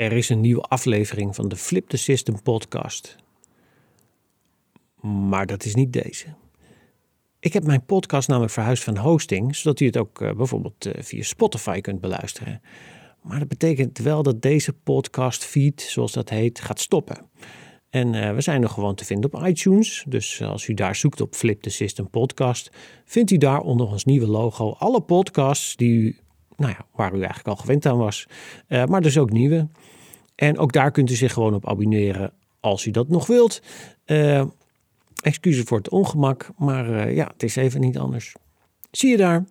Er is een nieuwe aflevering van de Flip the System podcast. Maar dat is niet deze. Ik heb mijn podcast namelijk verhuisd van hosting, zodat u het ook uh, bijvoorbeeld uh, via Spotify kunt beluisteren. Maar dat betekent wel dat deze podcast feed, zoals dat heet, gaat stoppen. En uh, we zijn nog gewoon te vinden op iTunes. Dus als u daar zoekt op Flip the System podcast, vindt u daar onder ons nieuwe logo alle podcasts die u, nou ja, waar u eigenlijk al gewend aan was. maar dus ook nieuwe. En ook daar kunt u zich gewoon op abonneren als u dat nog wilt. Uh, excuses voor het ongemak, maar uh, ja, het is even niet anders. Zie je daar.